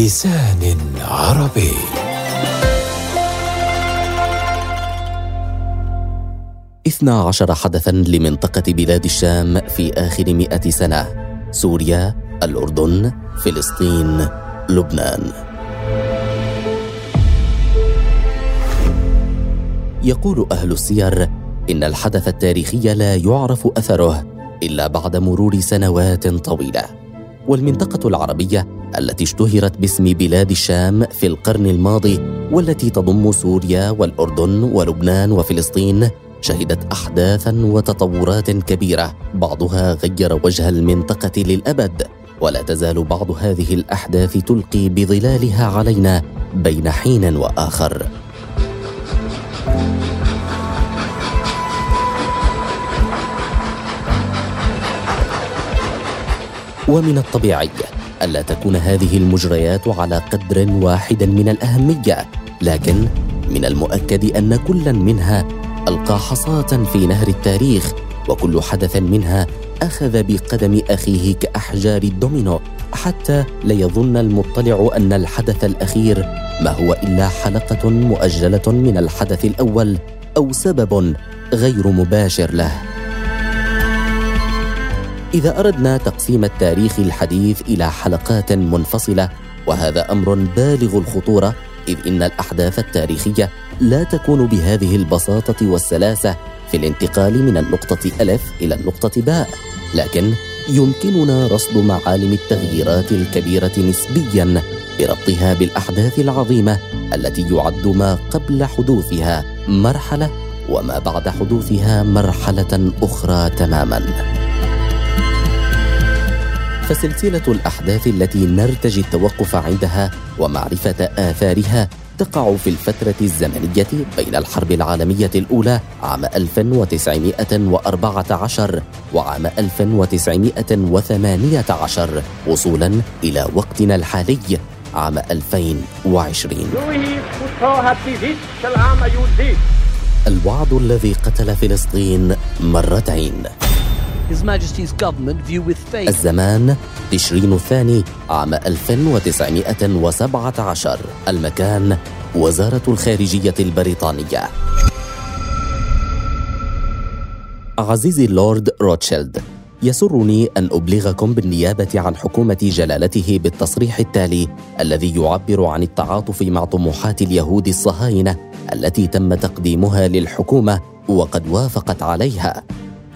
بلسان عربي. اثنا عشر حدثا لمنطقة بلاد الشام في آخر مئة سنة. سوريا، الأردن، فلسطين، لبنان. يقول أهل السير إن الحدث التاريخي لا يعرف أثره إلا بعد مرور سنوات طويلة. والمنطقة العربية التي اشتهرت باسم بلاد الشام في القرن الماضي والتي تضم سوريا والأردن ولبنان وفلسطين شهدت احداثا وتطورات كبيرة. بعضها غير وجه المنطقة للأبد ولا تزال بعض هذه الأحداث تلقي بظلالها علينا بين حين وآخر. ومن الطبيعي الا تكون هذه المجريات على قدر واحد من الأهمية لكن من المؤكد أن كلا منها ألقى حصاة في نهر التاريخ وكل حدث منها أخذ بقدم أخيه كأحجار الدومينو. حتى ليظن المطلع أن الحدث الأخير ما هو إلا حلقة مؤجلة من الحدث الأول أو سبب غير مباشر له. إذا أردنا تقسيم التاريخ الحديث إلى حلقات منفصلة وهذا أمر بالغ الخطورة إذ إن الأحداث التاريخية لا تكون بهذه البساطة والسلاسة في الانتقال من النقطة ألف إلى النقطة باء. لكن يمكننا رصد معالم التغييرات الكبيرة نسبيا بربطها بالأحداث العظيمة التي يعد ما قبل حدوثها مرحلة وما بعد حدوثها مرحلة أخرى تماما. فسلسلة الأحداث التي نرتجي التوقف عندها ومعرفة آثارها تقع في الفترة الزمنية بين الحرب العالمية الأولى عام 1914 وعام 1918 وصولا إلى وقتنا الحالي عام 2020 الوعد الذي قتل فلسطين مرتين. الزمان تشرين الثاني عام 1917 المكان وزارة الخارجية البريطانية. عزيزي اللورد روتشيلد يسرني أن أبلغكم بالنيابة عن حكومة جلالته بالتصريح التالي الذي يعبر عن التعاطف مع طموحات اليهود الصهاينة التي تم تقديمها للحكومة وقد وافقت عليها.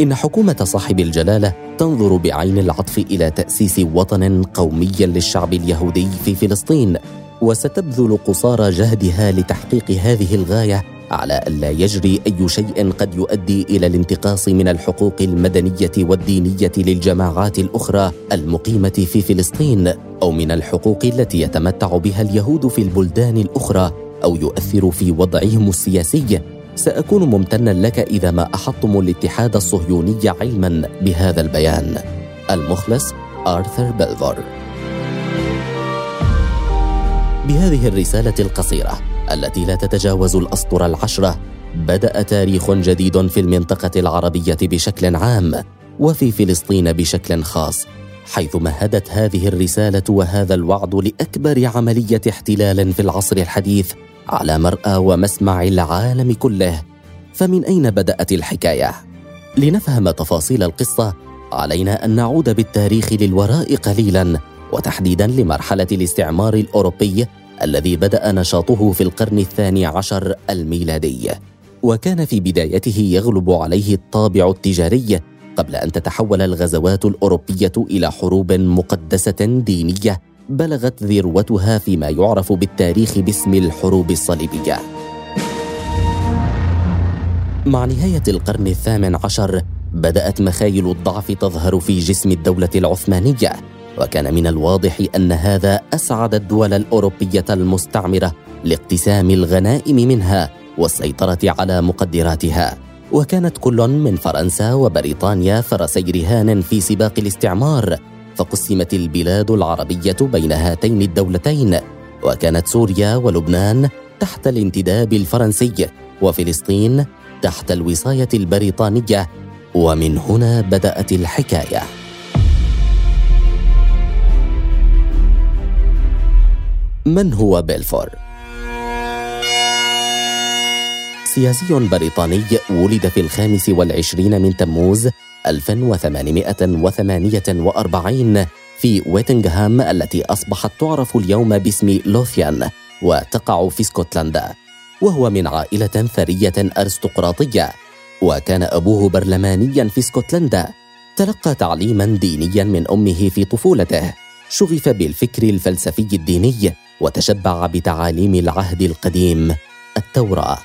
إن حكومة صاحب الجلالة تنظر بعين العطف إلى تأسيس وطن قومي للشعب اليهودي في فلسطين وستبذل قصارى جهدها لتحقيق هذه الغاية على الا يجري أي شيء قد يؤدي إلى الانتقاص من الحقوق المدنية والدينية للجماعات الأخرى المقيمة في فلسطين أو من الحقوق التي يتمتع بها اليهود في البلدان الأخرى أو يؤثر في وضعهم السياسي سأكون ممتنا لك إذا ما أحطتم الاتحاد الصهيوني علما بهذا البيان. المخلص آرثر بلفور. بهذه الرسالة القصيرة التي لا تتجاوز الأسطر العشرة بدأ تاريخ جديد في المنطقة العربية بشكل عام وفي فلسطين بشكل خاص حيث مهدت هذه الرسالة وهذا الوعد لأكبر عملية احتلال في العصر الحديث على مرأى ومسمع العالم كله فمن أين بدأت الحكاية؟ لنفهم تفاصيل القصة علينا أن نعود بالتاريخ للوراء قليلا وتحديدا لمرحلة الاستعمار الأوروبي الذي بدأ نشاطه في القرن الثاني عشر الميلادي وكان في بدايته يغلب عليه الطابع التجاري قبل أن تتحول الغزوات الأوروبية إلى حروب مقدسة دينية بلغت ذروتها فيما يعرف بالتاريخ باسم الحروب الصليبية. مع نهاية القرن الثامن عشر بدأت مخايل الضعف تظهر في جسم الدولة العثمانية وكان من الواضح أن هذا أسعد الدول الأوروبية المستعمرة لاقتسام الغنائم منها والسيطرة على مقدراتها. وكانت كل من فرنسا وبريطانيا فرسي رهان في سباق الاستعمار فقسمت البلاد العربية بين هاتين الدولتين وكانت سوريا ولبنان تحت الانتداب الفرنسي وفلسطين تحت الوصاية البريطانية ومن هنا بدأت الحكاية من هو بيلفور؟ سياسي بريطاني ولد في الخامس والعشرين من تموز 1848 في ويتنغهام التي أصبحت تعرف اليوم باسم لوثيان وتقع في اسكتلندا وهو من عائلة ثرية أرستقراطية. وكان أبوه برلمانيا في اسكتلندا تلقى تعليما دينيا من أمه في طفولته. شغف بالفكر الفلسفي الديني وتشبع بتعاليم العهد القديم التوراة.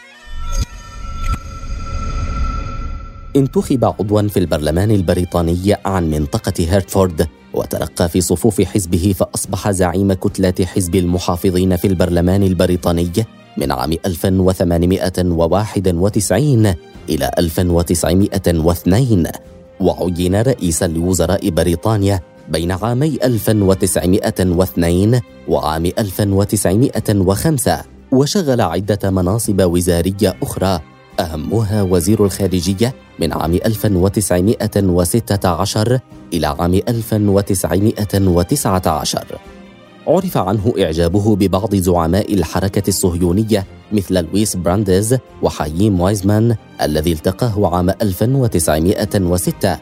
انتخب عضوا في البرلمان البريطاني عن منطقة هيرتفورد وترقى في صفوف حزبه فأصبح زعيم كتلة حزب المحافظين في البرلمان البريطاني من عام 1891 إلى 1902 وعين رئيسا لوزراء بريطانيا بين عامي 1902 وعام 1905 وشغل عدة مناصب وزارية أخرى أهمها وزير الخارجية من عام 1916 إلى عام 1919 عرف عنه إعجابه ببعض زعماء الحركة الصهيونية مثل لويس برانديس وحاييم وايزمان الذي التقاه عام 1906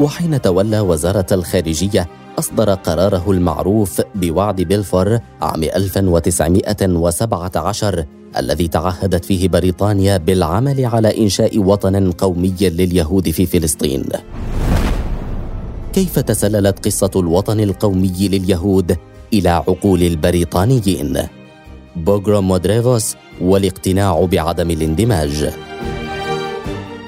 وحين تولى وزارة الخارجية أصدر قراره المعروف بوعد بلفور عام 1917 الذي تعهدت فيه بريطانيا بالعمل على إنشاء وطن قومي لليهود في فلسطين. كيف تسللت قصة الوطن القومي لليهود إلى عقول البريطانيين؟ بوغروم مودريفوس والاقتناع بعدم الاندماج.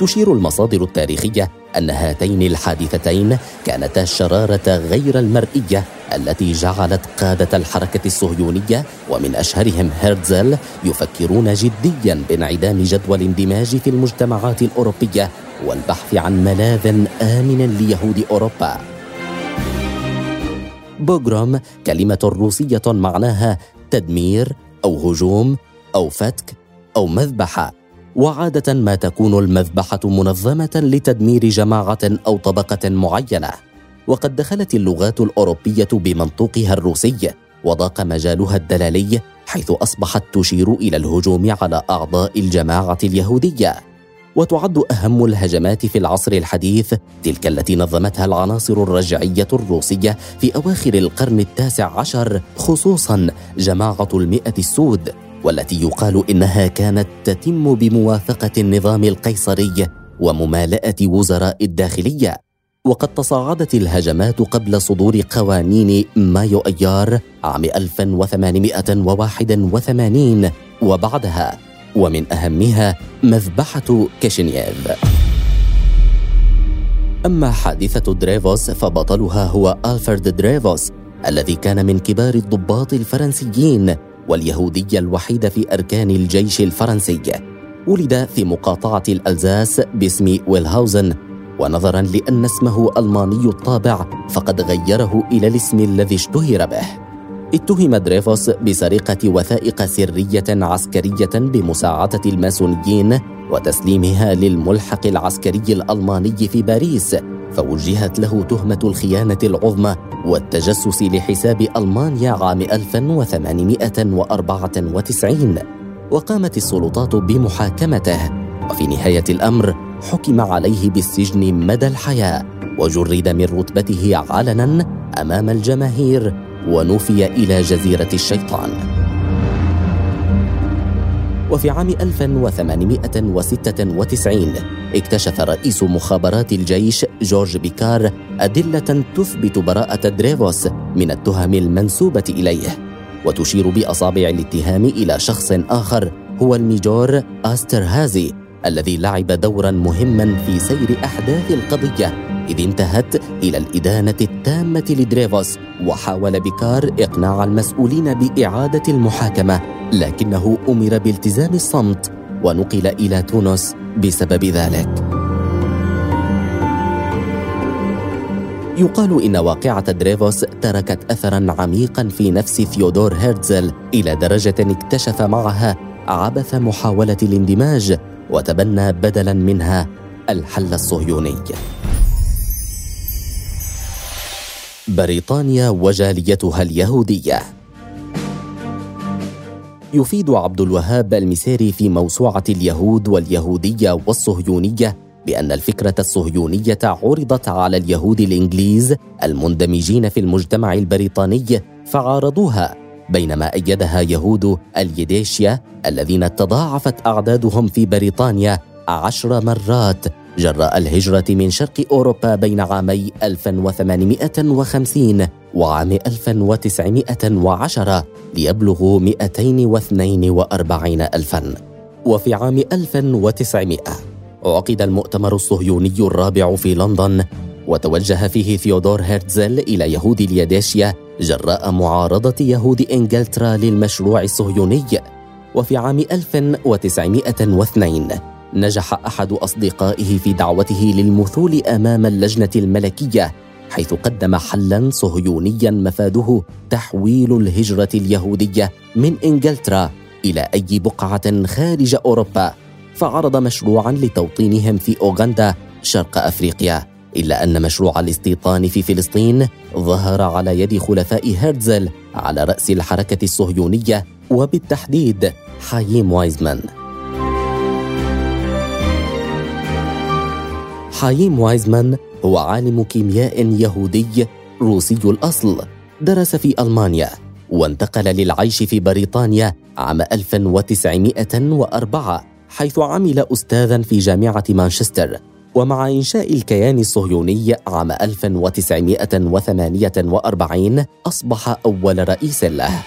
تشير المصادر التاريخية أن هاتين الحادثتين كانتا الشرارة غير المرئية التي جعلت قادة الحركة الصهيونية ومن أشهرهم هيرتزل يفكرون جديا بانعدام جدوى الاندماج في المجتمعات الأوروبية والبحث عن ملاذ آمن ليهود أوروبا. بوغروم كلمة روسية معناها تدمير أو هجوم أو فتك أو مذبحة. وعادة ما تكون المذبحة منظمة لتدمير جماعة أو طبقة معينة. وقد دخلت اللغات الأوروبية بمنطوقها الروسي وضاق مجالها الدلالي حيث أصبحت تشير إلى الهجوم على أعضاء الجماعة اليهودية. وتعد أهم الهجمات في العصر الحديث تلك التي نظمتها العناصر الرجعية الروسية في أواخر القرن التاسع عشر خصوصا جماعة المئة السود. والتي يقال إنها كانت تتم بموافقة النظام القيصري وممالأة وزراء الداخلية. وقد تصاعدت الهجمات قبل صدور قوانين مايو أيار عام 1881 وبعدها ومن أهمها مذبحة كيشنييف. أما حادثة دريفوس فبطلها هو ألفرد دريفوس الذي كان من كبار الضباط الفرنسيين واليهودي الوحيد في أركان الجيش الفرنسي ولد في مقاطعة الألزاس باسم ويلهاوزن ونظرا لأن اسمه ألماني الطابع فقد غيره إلى الاسم الذي اشتهر به. اتهم دريفوس بسرقة وثائق سرية عسكرية بمساعدة الماسونيين وتسليمها للملحق العسكري الألماني في باريس. فوجهت له تهمة الخيانة العظمى والتجسس لحساب ألمانيا عام 1894 وقامت السلطات بمحاكمته وفي نهاية الأمر حكم عليه بالسجن مدى الحياة وجرد من رتبته علنا أمام الجماهير ونفي إلى جزيرة الشيطان. وفي عام 1896 اكتشف رئيس مخابرات الجيش جورج بيكار أدلة تثبت براءة دريفوس من التهم المنسوبة إليه وتشير بأصابع الاتهام إلى شخص آخر هو الميجور استرهازي الذي لعب دورا مهما في سير أحداث القضية. إذ انتهت إلى الإدانة التامة لدريفوس وحاول بيكار إقناع المسؤولين بإعادة المحاكمة لكنه أمر بالتزام الصمت ونقل إلى تونس بسبب ذلك. يقال إن واقعة دريفوس تركت أثرا عميقا في نفس ثيودور هيرتزل إلى درجة اكتشف معها عبث محاولة الاندماج وتبنى بدلا منها الحل الصهيوني. بريطانيا وجاليتها اليهودية. يفيد عبد الوهاب المسيري في موسوعة اليهود واليهودية والصهيونية بأن الفكرة الصهيونية عرضت على اليهود الإنجليز المندمجين في المجتمع البريطاني فعارضوها بينما أيدها يهود اليديشيا الذين تضاعفت أعدادهم في بريطانيا عشر مرات جراء الهجرة من شرق أوروبا بين عامي 1850 وعام 1910 ليبلغوا 242 ألفاً. وفي عام 1900 عقد المؤتمر الصهيوني الرابع في لندن وتوجه فيه ثيودور هيرتزل إلى يهود اليداشيا جراء معارضة يهود إنجلترا للمشروع الصهيوني. وفي عام 1902 نجح أحد أصدقائه في دعوته للمثول أمام اللجنة الملكية حيث قدم حلا صهيونيا مفاده تحويل الهجرة اليهودية من إنجلترا إلى أي بقعة خارج أوروبا فعرض مشروعا لتوطينهم في أوغندا شرق أفريقيا إلا أن مشروع الاستيطان في فلسطين ظهر على يد خلفاء هرتزل على رأس الحركة الصهيونية وبالتحديد حايم وايزمان. حايم وايزمان هو عالم كيمياء يهودي روسي الأصل درس في ألمانيا وانتقل للعيش في بريطانيا عام 1904 حيث عمل أستاذا في جامعة مانشستر ومع إنشاء الكيان الصهيوني عام 1948 أصبح أول رئيس له.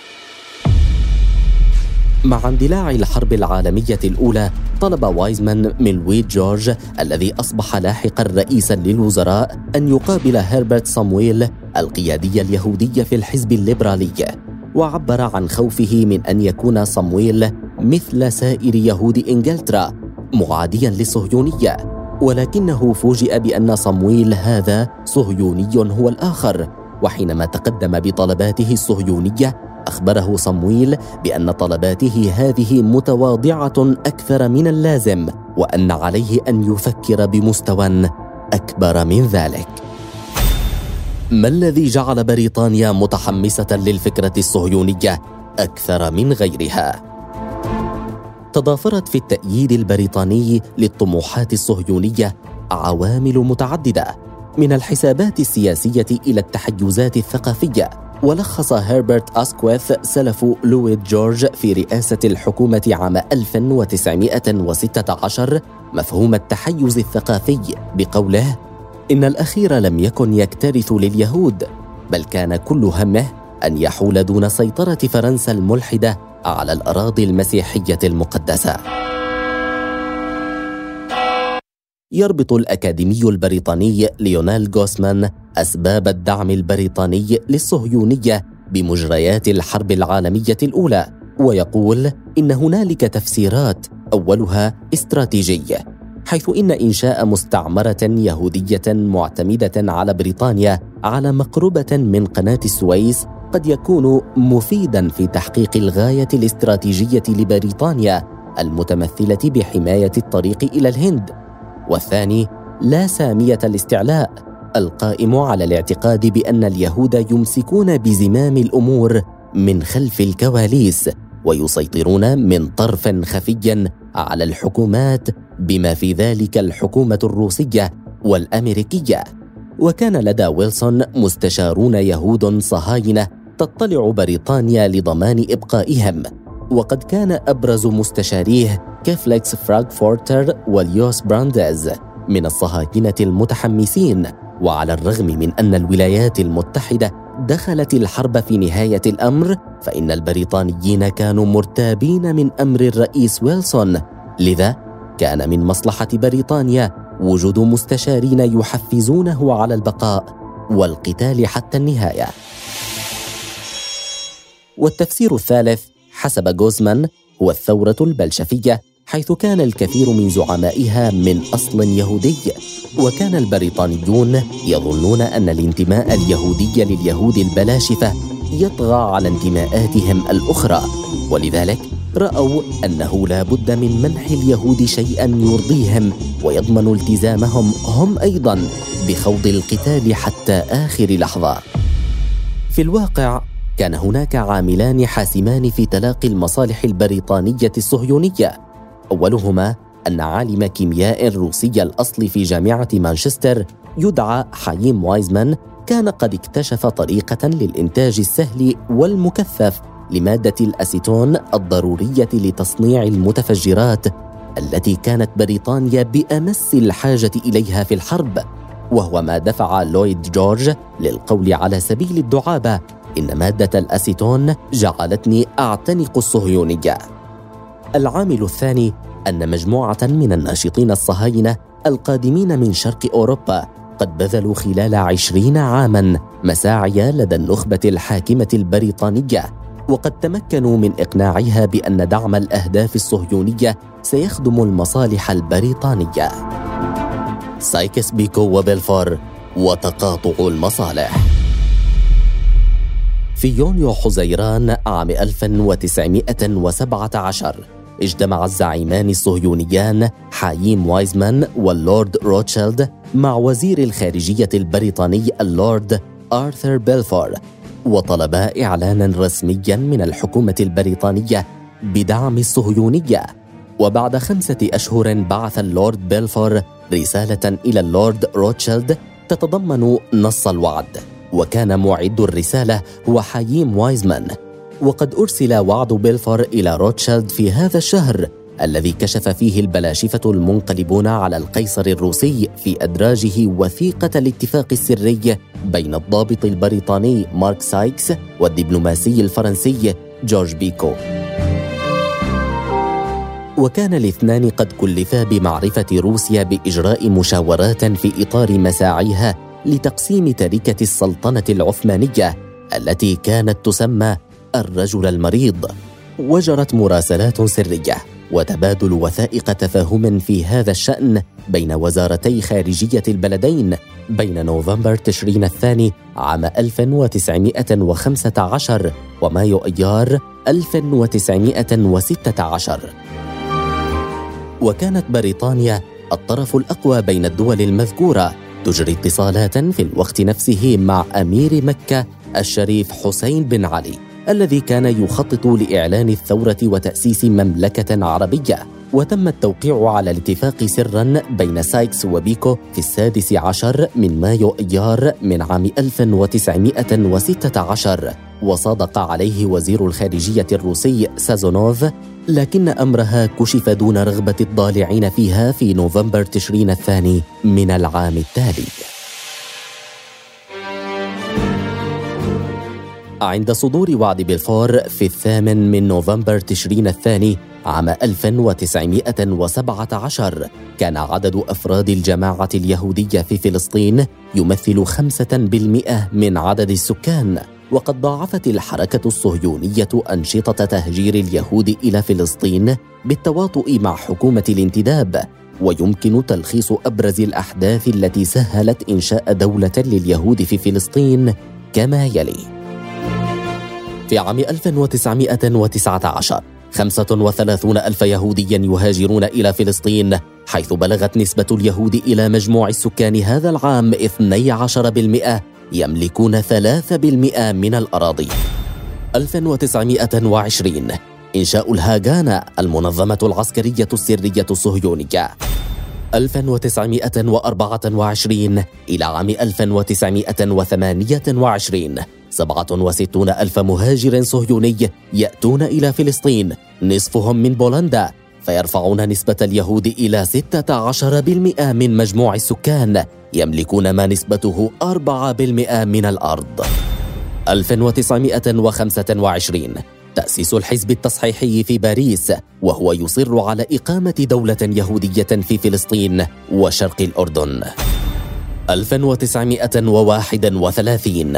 مع اندلاع الحرب العالمية الأولى طلب وايزمان من لويد جورج الذي أصبح لاحقا رئيسا للوزراء أن يقابل هربرت صامويل القيادي اليهودي في الحزب الليبرالي وعبر عن خوفه من أن يكون صامويل مثل سائر يهود إنجلترا معاديا للصهيونية. ولكنه فوجئ بأن صمويل هذا صهيوني هو الآخر وحينما تقدم بطلباته الصهيونية أخبره صمويل بأن طلباته هذه متواضعة أكثر من اللازم وأن عليه أن يفكر بمستوى أكبر من ذلك ما الذي جعل بريطانيا متحمسة للفكرة الصهيونية أكثر من غيرها؟ تضافرت في التأييد البريطاني للطموحات الصهيونية عوامل متعددة من الحسابات السياسية إلى التحيزات الثقافية ولخص هربرت أسكويث سلف لويد جورج في رئاسة الحكومة عام 1916 مفهوم التحيز الثقافي بقوله إن الأخير لم يكن يكترث لليهود بل كان كل همه أن يحول دون سيطرة فرنسا الملحدة على الأراضي المسيحية المقدسة. يربط الأكاديمي البريطاني ليونيل غوسمان أسباب الدعم البريطاني للصهيونية بمجريات الحرب العالمية الأولى ويقول إن هنالك تفسيرات أولها استراتيجي حيث إن إنشاء مستعمرة يهودية معتمدة على بريطانيا على مقربة من قناة السويس قد يكون مفيدا في تحقيق الغاية الاستراتيجية لبريطانيا المتمثلة بحماية الطريق إلى الهند. والثاني لا سامية الاستعلاء القائم على الاعتقاد بأن اليهود يمسكون بزمام الأمور من خلف الكواليس ويسيطرون من طرف خفي على الحكومات بما في ذلك الحكومة الروسية والأمريكية. وكان لدى ويلسون مستشارون يهود صهاينة تطلع بريطانيا لضمان إبقائهم. وقد كان أبرز مستشاريه كفيليكس فرانكفورتر ولويس برانديز من الصهاينة المتحمسين. وعلى الرغم من أن الولايات المتحدة دخلت الحرب في نهاية الأمر فإن البريطانيين كانوا مرتابين من أمر الرئيس ويلسون. لذا كان من مصلحة بريطانيا وجود مستشارين يحفزونه على البقاء والقتال حتى النهاية. والتفسير الثالث حسب جوزمان هو الثورة البلشفية حيث كان الكثير من زعمائها من أصل يهودي وكان البريطانيون يظنون أن الانتماء اليهودي لليهود البلاشفة يطغى على انتماءاتهم الأخرى ولذلك رأوا أنه لا بد من منح اليهود شيئا يرضيهم ويضمن التزامهم هم أيضا بخوض القتال حتى آخر لحظة. في الواقع كان هناك عاملان حاسمان في تلاقي المصالح البريطانية الصهيونية. أولهما أن عالم كيمياء روسي الأصل في جامعة مانشستر يدعى حايم وايزمان كان قد اكتشف طريقة للإنتاج السهل والمكثف لمادة الأسيتون الضرورية لتصنيع المتفجرات التي كانت بريطانيا بأمس الحاجة إليها في الحرب. وهو ما دفع لويد جورج للقول على سبيل الدعابة إن مادة الأسيتون جعلتني أعتنق الصهيونيه العامل الثاني أن مجموعة من الناشطين الصهاينة القادمين من شرق أوروبا قد بذلوا خلال عشرين عاما مساعي لدى النخبة الحاكمة البريطانية وقد تمكنوا من إقناعها بأن دعم الأهداف الصهيونية سيخدم المصالح البريطانية. سايكس بيكو وبلفور وتقاطع المصالح. في يونيو حزيران عام 1917 اجتمع الزعيمان الصهيونيان حايم وايزمان واللورد روتشيلد مع وزير الخارجية البريطاني اللورد آرثر بيلفور وطلبا إعلانا رسميا من الحكومة البريطانية بدعم الصهيونية. وبعد خمسة أشهر بعث اللورد بيلفور رسالة إلى اللورد روتشيلد تتضمن نص الوعد. وكان معد الرسالة هو حاييم وايزمان. وقد أرسل وعد بيلفور إلى روتشيلد في هذا الشهر الذي كشف فيه البلاشفة المنقلبون على القيصر الروسي في أدراجه وثيقة الاتفاق السري بين الضابط البريطاني مارك سايكس والدبلوماسي الفرنسي جورج بيكو. وكان الاثنان قد كلفا بمعرفة روسيا بإجراء مشاورات في إطار مساعيها لتقسيم تركة السلطنة العثمانية التي كانت تسمى الرجل المريض. وجرت مراسلات سرية وتبادل وثائق تفاهم في هذا الشأن بين وزارتي خارجية البلدين بين نوفمبر تشرين الثاني عام 1915 ومايو ايار 1916 وكانت بريطانيا الطرف الأقوى بين الدول المذكورة تجري اتصالات في الوقت نفسه مع أمير مكة الشريف حسين بن علي الذي كان يخطط لإعلان الثورة وتأسيس مملكة عربية. وتم التوقيع على الاتفاق سرا بين سايكس وبيكو في السادس عشر من مايو أيار من عام 1916 وصادق عليه وزير الخارجية الروسي سازونوف لكن أمرها كشف دون رغبة الضالعين فيها في نوفمبر تشرين الثاني من العام التالي. عند صدور وعد بلفور في الثامن من نوفمبر تشرين الثاني عام 1917 كان عدد أفراد الجماعة اليهودية في فلسطين يمثل خمسة بالمئة من عدد السكان وقد ضاعفت الحركة الصهيونية أنشطة تهجير اليهود إلى فلسطين بالتواطؤ مع حكومة الانتداب ويمكن تلخيص أبرز الأحداث التي سهلت إنشاء دولة لليهود في فلسطين كما يلي. في عام 1919 35 ألف يهودي يهاجرون إلى فلسطين حيث بلغت نسبة اليهود إلى مجموع السكان هذا العام 12% يملكون 3% من الأراضي. 1920 إنشاء الهاغانا المنظمة العسكرية السرية الصهيونية. 1924 إلى عام 1928 67 ألف مهاجر صهيوني يأتون إلى فلسطين نصفهم من بولندا فيرفعون نسبة اليهود إلى 16% من مجموع السكان يملكون ما نسبته 4% من الأرض. 1925 تأسيس الحزب التصحيحي في باريس وهو يصر على إقامة دولة يهودية في فلسطين وشرق الأردن. 1931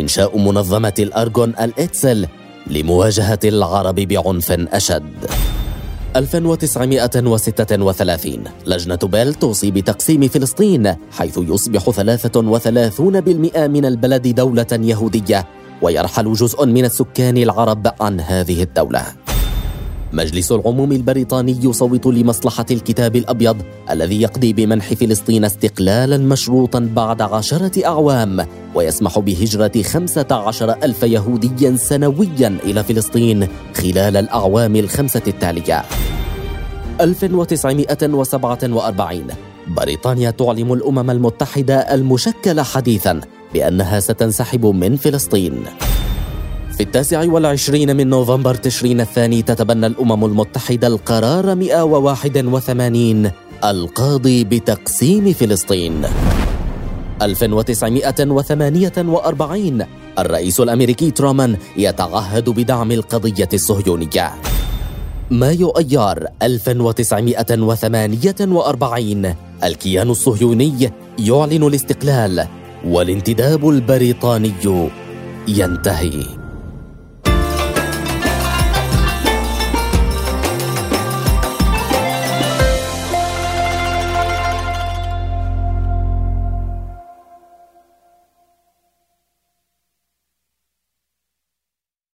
إنشاء منظمة الأرجون الإتسل لمواجهة العرب بعنف أشد. 1936 لجنة بيل توصي بتقسيم فلسطين حيث يصبح 33% من البلد دولة يهودية ويرحل جزء من السكان العرب عن هذه الدولة. مجلس العموم البريطاني يصوت لمصلحة الكتاب الأبيض الذي يقضي بمنح فلسطين استقلالا مشروطا بعد عشرة أعوام ويسمح بهجرة خمسة عشر ألف يهوديا سنويا إلى فلسطين خلال الأعوام الخمسة التالية. 1947 بريطانيا تعلم الأمم المتحدة المشكلة حديثا بأنها ستنسحب من فلسطين. في التاسع والعشرين من نوفمبر تشرين الثاني تتبنى الأمم المتحدة القرار 181 القاضي بتقسيم فلسطين. 1948 الرئيس الأمريكي ترومان يتعهد بدعم القضية الصهيونية. مايو أيار 1948 الكيان الصهيوني يعلن الاستقلال والانتداب البريطاني ينتهي.